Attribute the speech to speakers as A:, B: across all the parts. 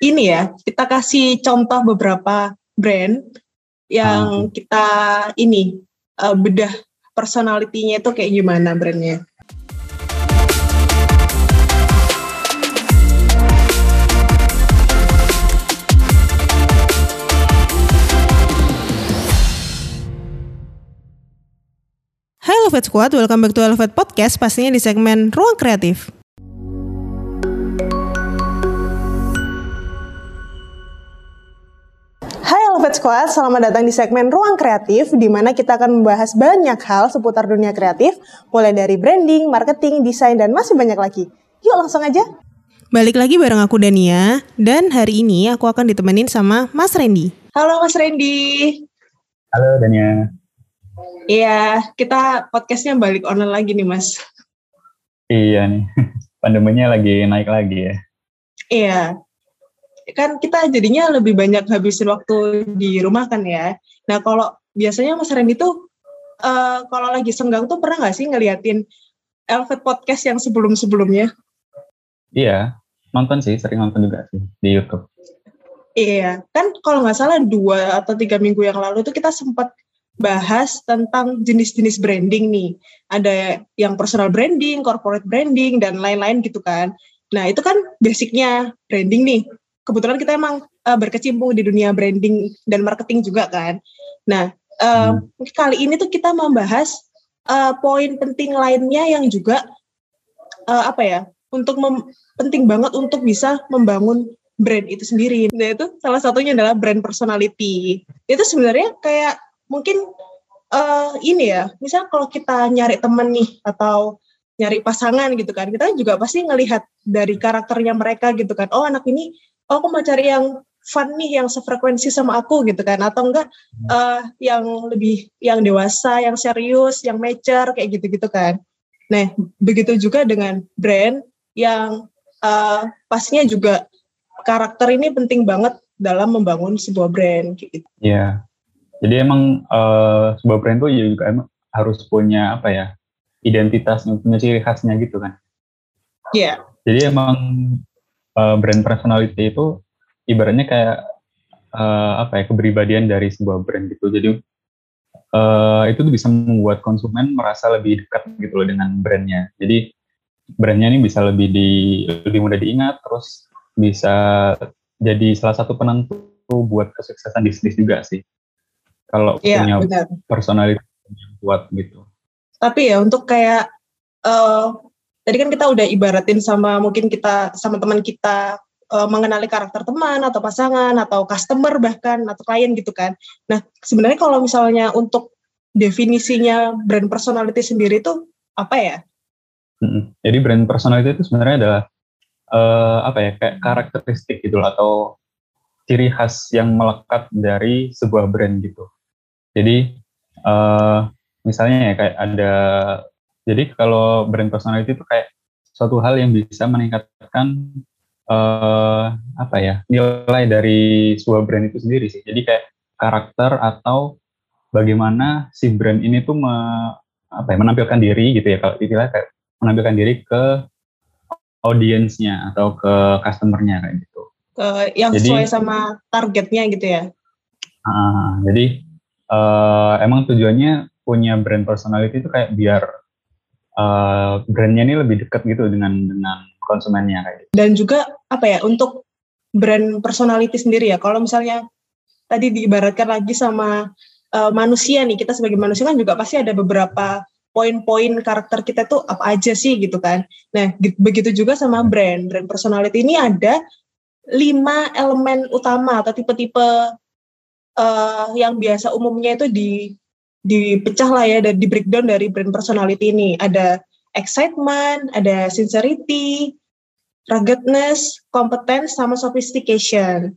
A: ini ya, kita kasih contoh beberapa brand yang hmm. kita ini uh, bedah personalitinya itu kayak gimana brandnya.
B: Hai Elevate Squad, welcome back to Elevate Podcast, pastinya di segmen Ruang Kreatif. Velvet Squad, selamat datang di segmen Ruang Kreatif, di mana kita akan membahas banyak hal seputar dunia kreatif, mulai dari branding, marketing, desain, dan masih banyak lagi. Yuk langsung aja. Balik lagi bareng aku Dania, dan hari ini aku akan ditemenin sama Mas Randy.
A: Halo Mas Randy.
C: Halo Dania.
A: Iya, kita podcastnya balik online lagi nih Mas.
C: Iya nih, pandeminya lagi naik lagi ya.
A: Iya, kan kita jadinya lebih banyak habisin waktu di rumah kan ya. Nah kalau biasanya Mas Randy tuh uh, kalau lagi senggang tuh pernah nggak sih ngeliatin Elvet Podcast yang sebelum-sebelumnya?
C: Iya, nonton sih, sering nonton juga sih di YouTube.
A: Iya, kan kalau nggak salah dua atau tiga minggu yang lalu tuh kita sempat bahas tentang jenis-jenis branding nih. Ada yang personal branding, corporate branding, dan lain-lain gitu kan. Nah itu kan basicnya branding nih kebetulan kita emang uh, berkecimpung di dunia branding dan marketing juga kan. Nah, uh, hmm. kali ini tuh kita membahas uh, poin penting lainnya yang juga uh, apa ya? Untuk penting banget untuk bisa membangun brand itu sendiri. Nah, itu salah satunya adalah brand personality. Itu sebenarnya kayak mungkin uh, ini ya, misal kalau kita nyari temen nih atau nyari pasangan gitu kan, kita juga pasti ngelihat dari karakternya mereka gitu kan. Oh, anak ini oh aku mau cari yang fun nih yang sefrekuensi sama aku gitu kan. Atau enggak uh, yang lebih yang dewasa yang serius yang mature kayak gitu-gitu kan. Nah begitu juga dengan brand yang uh, pastinya juga karakter ini penting banget dalam membangun sebuah brand gitu.
C: Ya jadi emang uh, sebuah brand tuh juga emang harus punya apa ya identitasnya punya ciri khasnya gitu kan.
A: Iya. Yeah.
C: Jadi emang uh, brand personality itu ibaratnya kayak uh, apa ya kepribadian dari sebuah brand gitu. Jadi uh, itu tuh bisa membuat konsumen merasa lebih dekat gitu loh dengan brandnya. Jadi brandnya ini bisa lebih di lebih mudah diingat, terus bisa jadi salah satu penentu buat kesuksesan bisnis juga sih. Kalau ya, punya benar. personality yang kuat gitu.
A: Tapi ya untuk kayak uh, tadi kan kita udah ibaratin sama mungkin kita sama teman kita uh, mengenali karakter teman atau pasangan atau customer bahkan atau klien gitu kan. Nah, sebenarnya kalau misalnya untuk definisinya brand personality sendiri itu apa ya?
C: Jadi brand personality itu sebenarnya adalah uh, apa ya kayak karakteristik gitu atau ciri khas yang melekat dari sebuah brand gitu. Jadi uh, misalnya ya kayak ada jadi kalau brand personality itu kayak suatu hal yang bisa meningkatkan uh, apa ya nilai dari sebuah brand itu sendiri sih. Jadi kayak karakter atau bagaimana si brand ini tuh me, apa ya, menampilkan diri gitu ya kalau istilah kayak menampilkan diri ke audiensnya atau ke customernya kayak gitu.
A: Ke yang jadi, sesuai sama targetnya gitu ya.
C: Uh, jadi uh, emang tujuannya punya brand personality itu kayak biar uh, brandnya ini lebih dekat gitu dengan dengan konsumennya kayak gitu.
A: Dan juga apa ya untuk brand personality sendiri ya. Kalau misalnya tadi diibaratkan lagi sama uh, manusia nih, kita sebagai manusia kan juga pasti ada beberapa poin-poin karakter kita tuh apa aja sih gitu kan. Nah, begitu juga sama brand. Brand personality ini ada lima elemen utama atau tipe-tipe uh, yang biasa umumnya itu di dipecah lah ya dan di breakdown dari brand personality ini. Ada excitement, ada sincerity, ruggedness, competence, sama sophistication.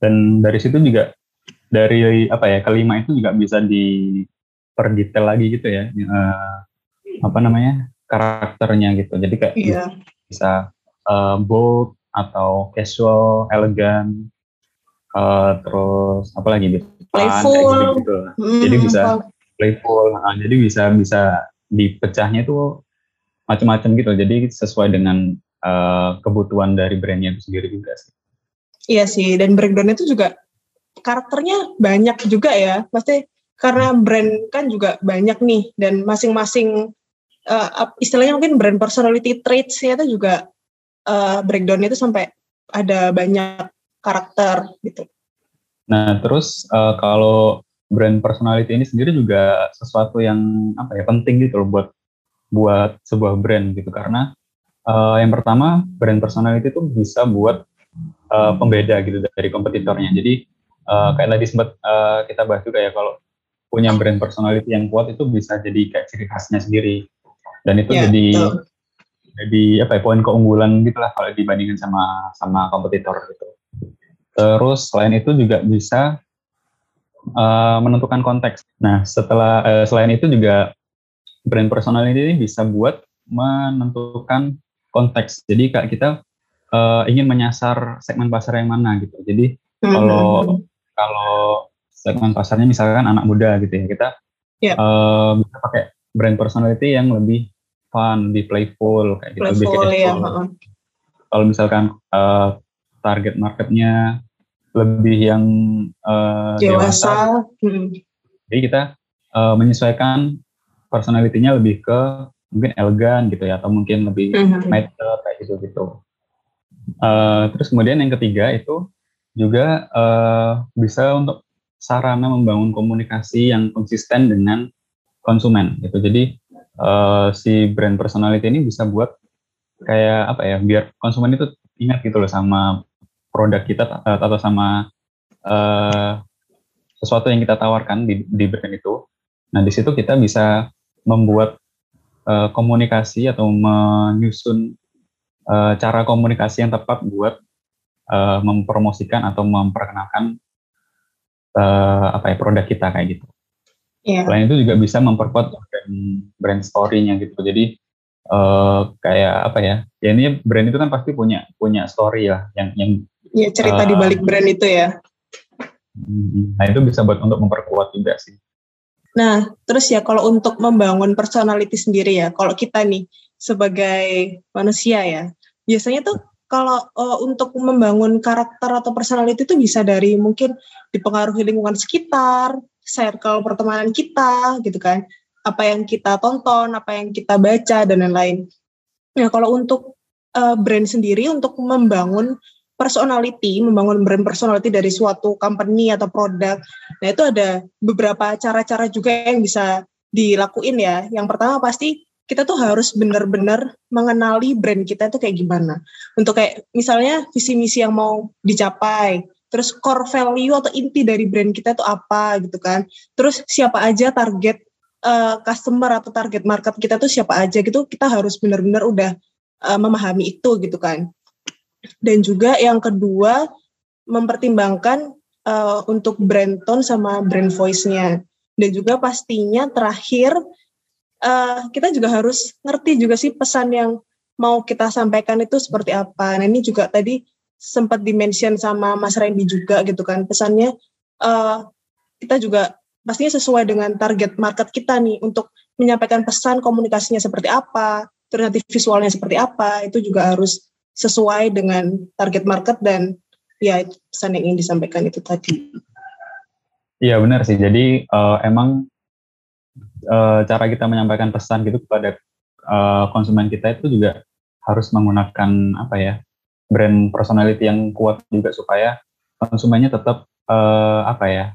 C: Dan dari situ juga dari apa ya kelima itu juga bisa diperdetail lagi gitu ya, uh, apa namanya karakternya gitu. Jadi kayak yeah. bisa uh, bold atau casual, elegan, uh, terus apa lagi gitu?
A: Playful.
C: Gitu. Hmm, jadi bisa playful. nah, jadi bisa bisa dipecahnya itu macam-macam gitu. Jadi sesuai dengan uh, kebutuhan dari brandnya itu sendiri juga sih.
A: Iya sih, dan breakdown itu juga karakternya banyak juga ya. Pasti karena brand kan juga banyak nih dan masing-masing uh, istilahnya mungkin brand personality traits ya itu juga uh, breakdown itu sampai ada banyak karakter gitu.
C: Nah, terus uh, kalau brand personality ini sendiri juga sesuatu yang apa ya penting gitu loh buat buat sebuah brand gitu karena uh, yang pertama brand personality itu bisa buat uh, pembeda gitu dari kompetitornya. Jadi uh, kayak tadi sempat uh, kita bahas juga ya kalau punya brand personality yang kuat itu bisa jadi kayak ciri khasnya sendiri dan itu yeah, jadi betul. jadi apa ya poin keunggulan gitulah kalau dibandingkan sama sama kompetitor gitu. Terus selain itu juga bisa uh, menentukan konteks. Nah, setelah uh, selain itu juga brand personality ini bisa buat menentukan konteks. Jadi kayak kita uh, ingin menyasar segmen pasar yang mana gitu. Jadi mm-hmm. kalau kalau segmen pasarnya misalkan anak muda gitu ya, kita yeah. uh, bisa pakai brand personality yang lebih fun, lebih playful kayak gitu,
A: playful, lebih
C: ya, Kalau misalkan uh, target marketnya lebih yang uh, dewasa. dewasa. Hmm. Jadi kita uh, menyesuaikan personalitinya lebih ke mungkin elegan gitu ya atau mungkin lebih hmm. mature kayak gitu gitu. Uh, terus kemudian yang ketiga itu juga uh, bisa untuk sarana membangun komunikasi yang konsisten dengan konsumen gitu. Jadi uh, si brand personality ini bisa buat kayak apa ya biar konsumen itu ingat gitu loh sama produk kita eh, atau sama uh, sesuatu yang kita tawarkan di, di brand itu. Nah di situ kita bisa membuat uh, komunikasi atau menyusun uh, cara komunikasi yang tepat buat uh, mempromosikan atau memperkenalkan uh, apa ya produk kita kayak gitu. Yeah. Selain itu juga bisa memperkuat brand, brand story-nya gitu. Jadi uh, kayak apa ya? Ya ini brand itu kan pasti punya punya story ya yang yang
A: Iya cerita uh, di balik brand itu ya.
C: Nah itu bisa buat untuk memperkuat juga sih.
A: Nah terus ya kalau untuk membangun personality sendiri ya, kalau kita nih sebagai manusia ya, biasanya tuh kalau uh, untuk membangun karakter atau personality itu bisa dari mungkin dipengaruhi lingkungan sekitar, circle pertemanan kita gitu kan, apa yang kita tonton, apa yang kita baca dan lain-lain. Nah kalau untuk uh, brand sendiri untuk membangun personality, membangun brand personality dari suatu company atau produk. Nah, itu ada beberapa cara-cara juga yang bisa dilakuin ya. Yang pertama pasti kita tuh harus benar-benar mengenali brand kita itu kayak gimana. Untuk kayak misalnya visi misi yang mau dicapai, terus core value atau inti dari brand kita itu apa gitu kan. Terus siapa aja target uh, customer atau target market kita tuh siapa aja gitu, kita harus benar-benar udah uh, memahami itu gitu kan. Dan juga yang kedua mempertimbangkan uh, untuk brand tone sama brand voice-nya. Dan juga pastinya terakhir uh, kita juga harus ngerti juga sih pesan yang mau kita sampaikan itu seperti apa. Nah ini juga tadi sempat dimention sama Mas Randy juga gitu kan pesannya uh, kita juga pastinya sesuai dengan target market kita nih untuk menyampaikan pesan komunikasinya seperti apa, terus nanti visualnya seperti apa itu juga harus sesuai dengan target market dan ya pesan yang ingin disampaikan itu tadi.
C: Iya benar sih. Jadi uh, emang uh, cara kita menyampaikan pesan gitu kepada uh, konsumen kita itu juga harus menggunakan apa ya brand personality yang kuat juga supaya konsumennya tetap uh, apa ya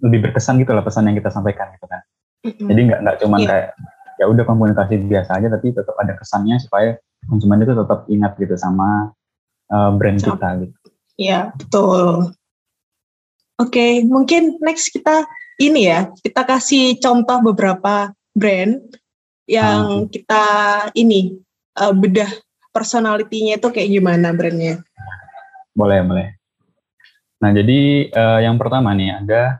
C: lebih berkesan gitu lah pesan yang kita sampaikan gitu kan. Mm-hmm. Jadi nggak nggak cuma yeah. kayak ya udah komunikasi biasa aja tapi tetap ada kesannya supaya konsumen itu tetap ingat gitu sama uh, brand kita gitu.
A: Iya, betul. Oke, okay, mungkin next kita ini ya, kita kasih contoh beberapa brand yang hmm. kita ini uh, bedah personalitinya itu kayak gimana brandnya.
C: Boleh, boleh. Nah, jadi uh, yang pertama nih ada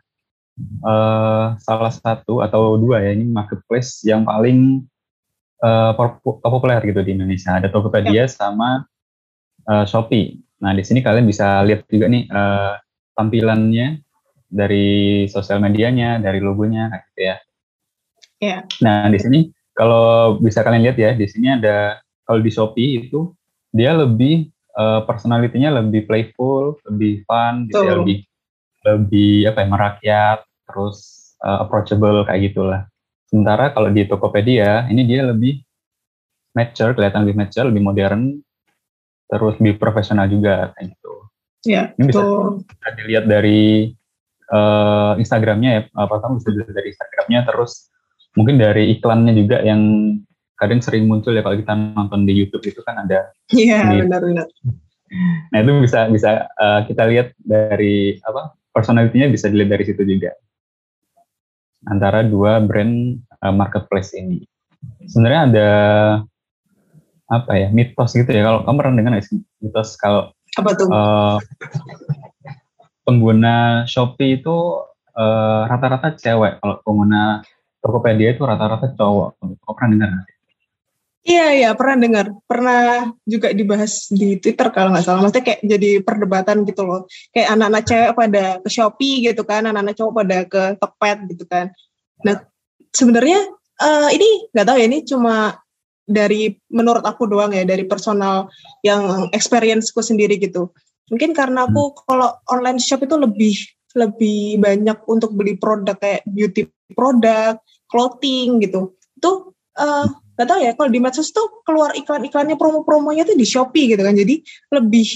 C: uh, salah satu atau dua ya ini marketplace yang paling uh, populer gitu di Indonesia. Ada Tokopedia ya. sama uh, Shopee. Nah di sini kalian bisa lihat juga nih uh, tampilannya dari sosial medianya, dari logonya, gitu ya.
A: Ya.
C: Nah di sini kalau bisa kalian lihat ya, di sini ada kalau di Shopee itu dia lebih uh, personalitinya lebih playful, lebih fun, gitu ya, lebih lebih apa ya merakyat, terus uh, approachable kayak gitulah. Sementara kalau di Tokopedia ini dia lebih mature, kelihatan lebih mature, lebih modern, terus lebih profesional juga kayak gitu.
A: Ya,
C: ini bisa, bisa dilihat dari uh, Instagramnya ya, pertama bisa dilihat dari Instagramnya, terus mungkin dari iklannya juga yang kadang sering muncul ya kalau kita nonton di YouTube itu kan ada.
A: Iya benar-benar.
C: Nah itu bisa bisa uh, kita lihat dari apa personalitinya bisa dilihat dari situ juga antara dua brand uh, marketplace ini. Sebenarnya ada apa ya mitos gitu ya kalau kamu pernah dengar mitos kalau
A: apa tuh? Uh,
C: pengguna Shopee itu rata-rata uh, cewek kalau pengguna Tokopedia itu rata-rata cowok. Kamu pernah dengar?
A: Iya iya pernah dengar, pernah juga dibahas di Twitter kalau nggak salah. Maksudnya kayak jadi perdebatan gitu loh. Kayak anak-anak cewek pada ke Shopee gitu kan, anak-anak cowok pada ke Tokped gitu kan. Nah sebenarnya uh, ini nggak tahu ya ini cuma dari menurut aku doang ya dari personal yang experienceku sendiri gitu. Mungkin karena aku hmm. kalau online shop itu lebih lebih banyak untuk beli produk kayak beauty produk, clothing gitu. Itu uh, gak tau ya kalau di medsos tuh keluar iklan-iklannya promo-promonya tuh di Shopee gitu kan jadi lebih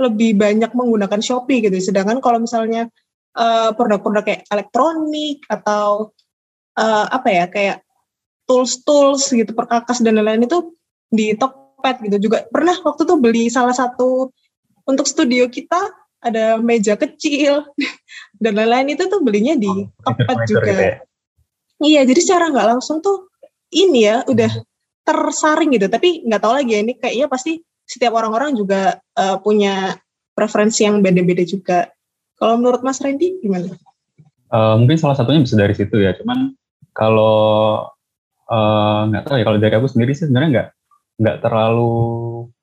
A: lebih banyak menggunakan Shopee gitu sedangkan kalau misalnya uh, produk-produk kayak elektronik atau uh, apa ya kayak tools-tools gitu perkakas dan lain-lain itu di Tokped gitu juga pernah waktu tuh beli salah satu untuk studio kita ada meja kecil dan lain-lain itu tuh belinya di oh, Tokped juga. Gitu ya? Iya, jadi secara nggak langsung tuh ini ya udah tersaring gitu. Tapi nggak tahu lagi ya ini kayaknya pasti setiap orang-orang juga uh, punya preferensi yang beda-beda juga. Kalau menurut Mas Randy gimana?
C: Uh, mungkin salah satunya bisa dari situ ya. Cuman kalau eh, nggak uh, tahu ya kalau dari aku sendiri sih sebenarnya nggak nggak terlalu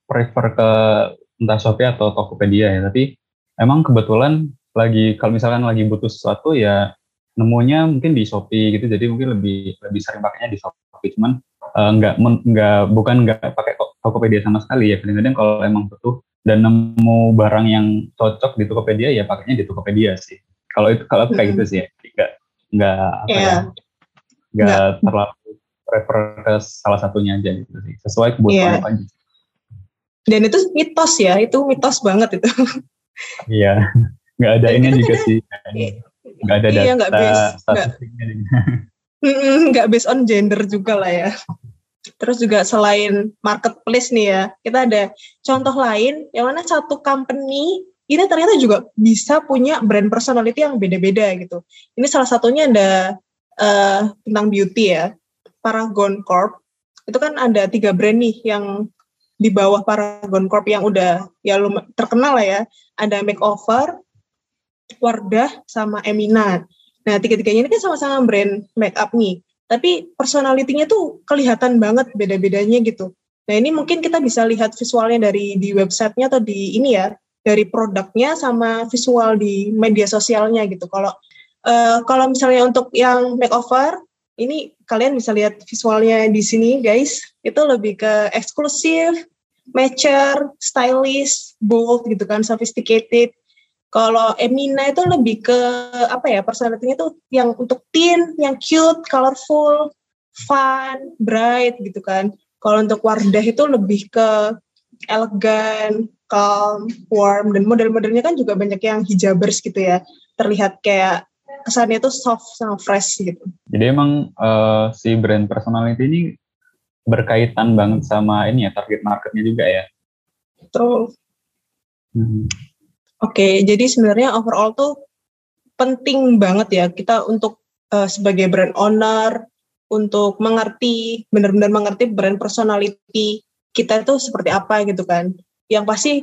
C: prefer ke entah Shopee atau Tokopedia ya. Tapi emang kebetulan lagi kalau misalkan lagi butuh sesuatu ya nemunya mungkin di Shopee gitu. Jadi mungkin lebih lebih sering pakainya di Shopee cuman uh, nggak nggak bukan nggak pakai Tokopedia sama sekali ya. Kadang-kadang kalau emang butuh dan nemu barang yang cocok di Tokopedia ya pakainya di Tokopedia sih. Kalau itu kalau kayak gitu sih ya. Nggak nggak apa yeah. ya nggak terlalu prefer ke salah satunya aja gitu sih. Sesuai kebutuhan yeah. aja.
A: Dan itu mitos ya itu mitos banget itu.
C: Iya. Nggak ada ini juga sih. nggak ada
A: iya,
C: data
A: iya, nggak based on gender juga lah ya. Terus juga selain marketplace nih ya kita ada contoh lain yang mana satu company ini ternyata juga bisa punya brand personality yang beda-beda gitu. Ini salah satunya ada uh, tentang beauty ya Paragon Corp. Itu kan ada tiga brand nih yang di bawah Paragon Corp yang udah ya terkenal lah ya. Ada makeover Wardah sama Emina. Nah, tiga-tiganya ini kan sama-sama brand make up nih. Tapi personalitinya tuh kelihatan banget beda-bedanya gitu. Nah, ini mungkin kita bisa lihat visualnya dari di websitenya atau di ini ya, dari produknya sama visual di media sosialnya gitu. Kalau uh, kalau misalnya untuk yang makeover, ini kalian bisa lihat visualnya di sini guys. Itu lebih ke eksklusif, mature, stylish, bold gitu kan, sophisticated. Kalau Emina itu lebih ke apa ya personalitinya tuh yang untuk teen, yang cute, colorful, fun, bright gitu kan. Kalau untuk Wardah itu lebih ke elegan, calm, warm dan model-modelnya kan juga banyak yang hijabers gitu ya. Terlihat kayak kesannya tuh soft sama fresh gitu.
C: Jadi emang uh, si brand personality ini berkaitan banget sama ini ya target marketnya juga ya.
A: Betul. Hmm. Oke, jadi sebenarnya overall tuh penting banget ya kita untuk uh, sebagai brand owner untuk mengerti benar-benar mengerti brand personality kita itu seperti apa gitu kan. Yang pasti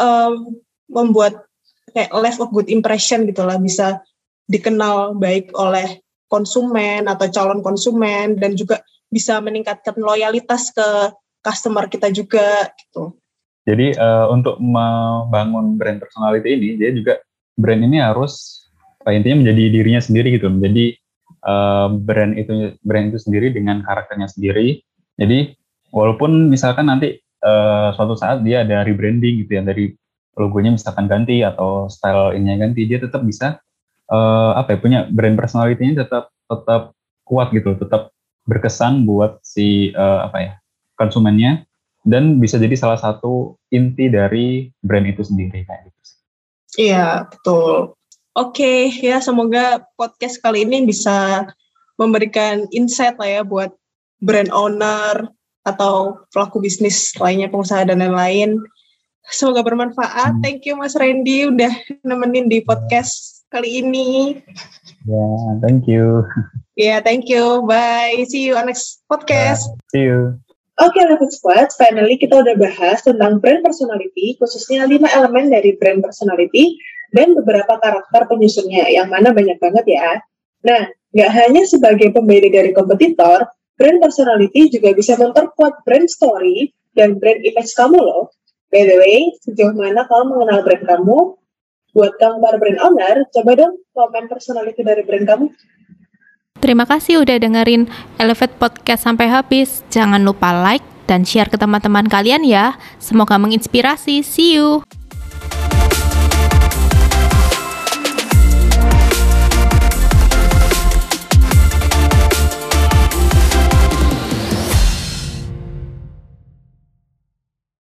A: um, membuat kayak left of good impression gitu lah bisa dikenal baik oleh konsumen atau calon konsumen dan juga bisa meningkatkan loyalitas ke customer kita juga gitu.
C: Jadi uh, untuk membangun brand personality ini, dia juga brand ini harus uh, intinya menjadi dirinya sendiri gitu, menjadi uh, brand itu brand itu sendiri dengan karakternya sendiri. Jadi walaupun misalkan nanti uh, suatu saat dia ada rebranding gitu ya dari logonya misalkan ganti atau style ininya ganti dia tetap bisa uh, apa ya punya brand personality-nya tetap tetap kuat gitu tetap berkesan buat si uh, apa ya konsumennya dan bisa jadi salah satu inti dari brand itu sendiri kayak gitu.
A: Iya betul. Oke okay, ya semoga podcast kali ini bisa memberikan insight lah ya buat brand owner atau pelaku bisnis lainnya pengusaha dan lain-lain Semoga bermanfaat. Hmm. Thank you Mas Randy udah nemenin di podcast kali ini.
C: Ya, yeah, thank you.
A: Ya, yeah, thank you. Bye. See you on next podcast.
C: Yeah, see you.
A: Oke, okay, Rapid Squad, finally kita udah bahas tentang brand personality, khususnya lima elemen dari brand personality, dan beberapa karakter penyusunnya, yang mana banyak banget ya. Nah, nggak hanya sebagai pembeda dari kompetitor, brand personality juga bisa memperkuat brand story dan brand image kamu loh. By the way, sejauh mana kamu mengenal brand kamu? Buat kamu para brand owner, coba dong komen personality dari brand kamu.
D: Terima kasih udah dengerin Elevate Podcast sampai habis. Jangan lupa like dan share ke teman-teman kalian ya. Semoga menginspirasi. See you.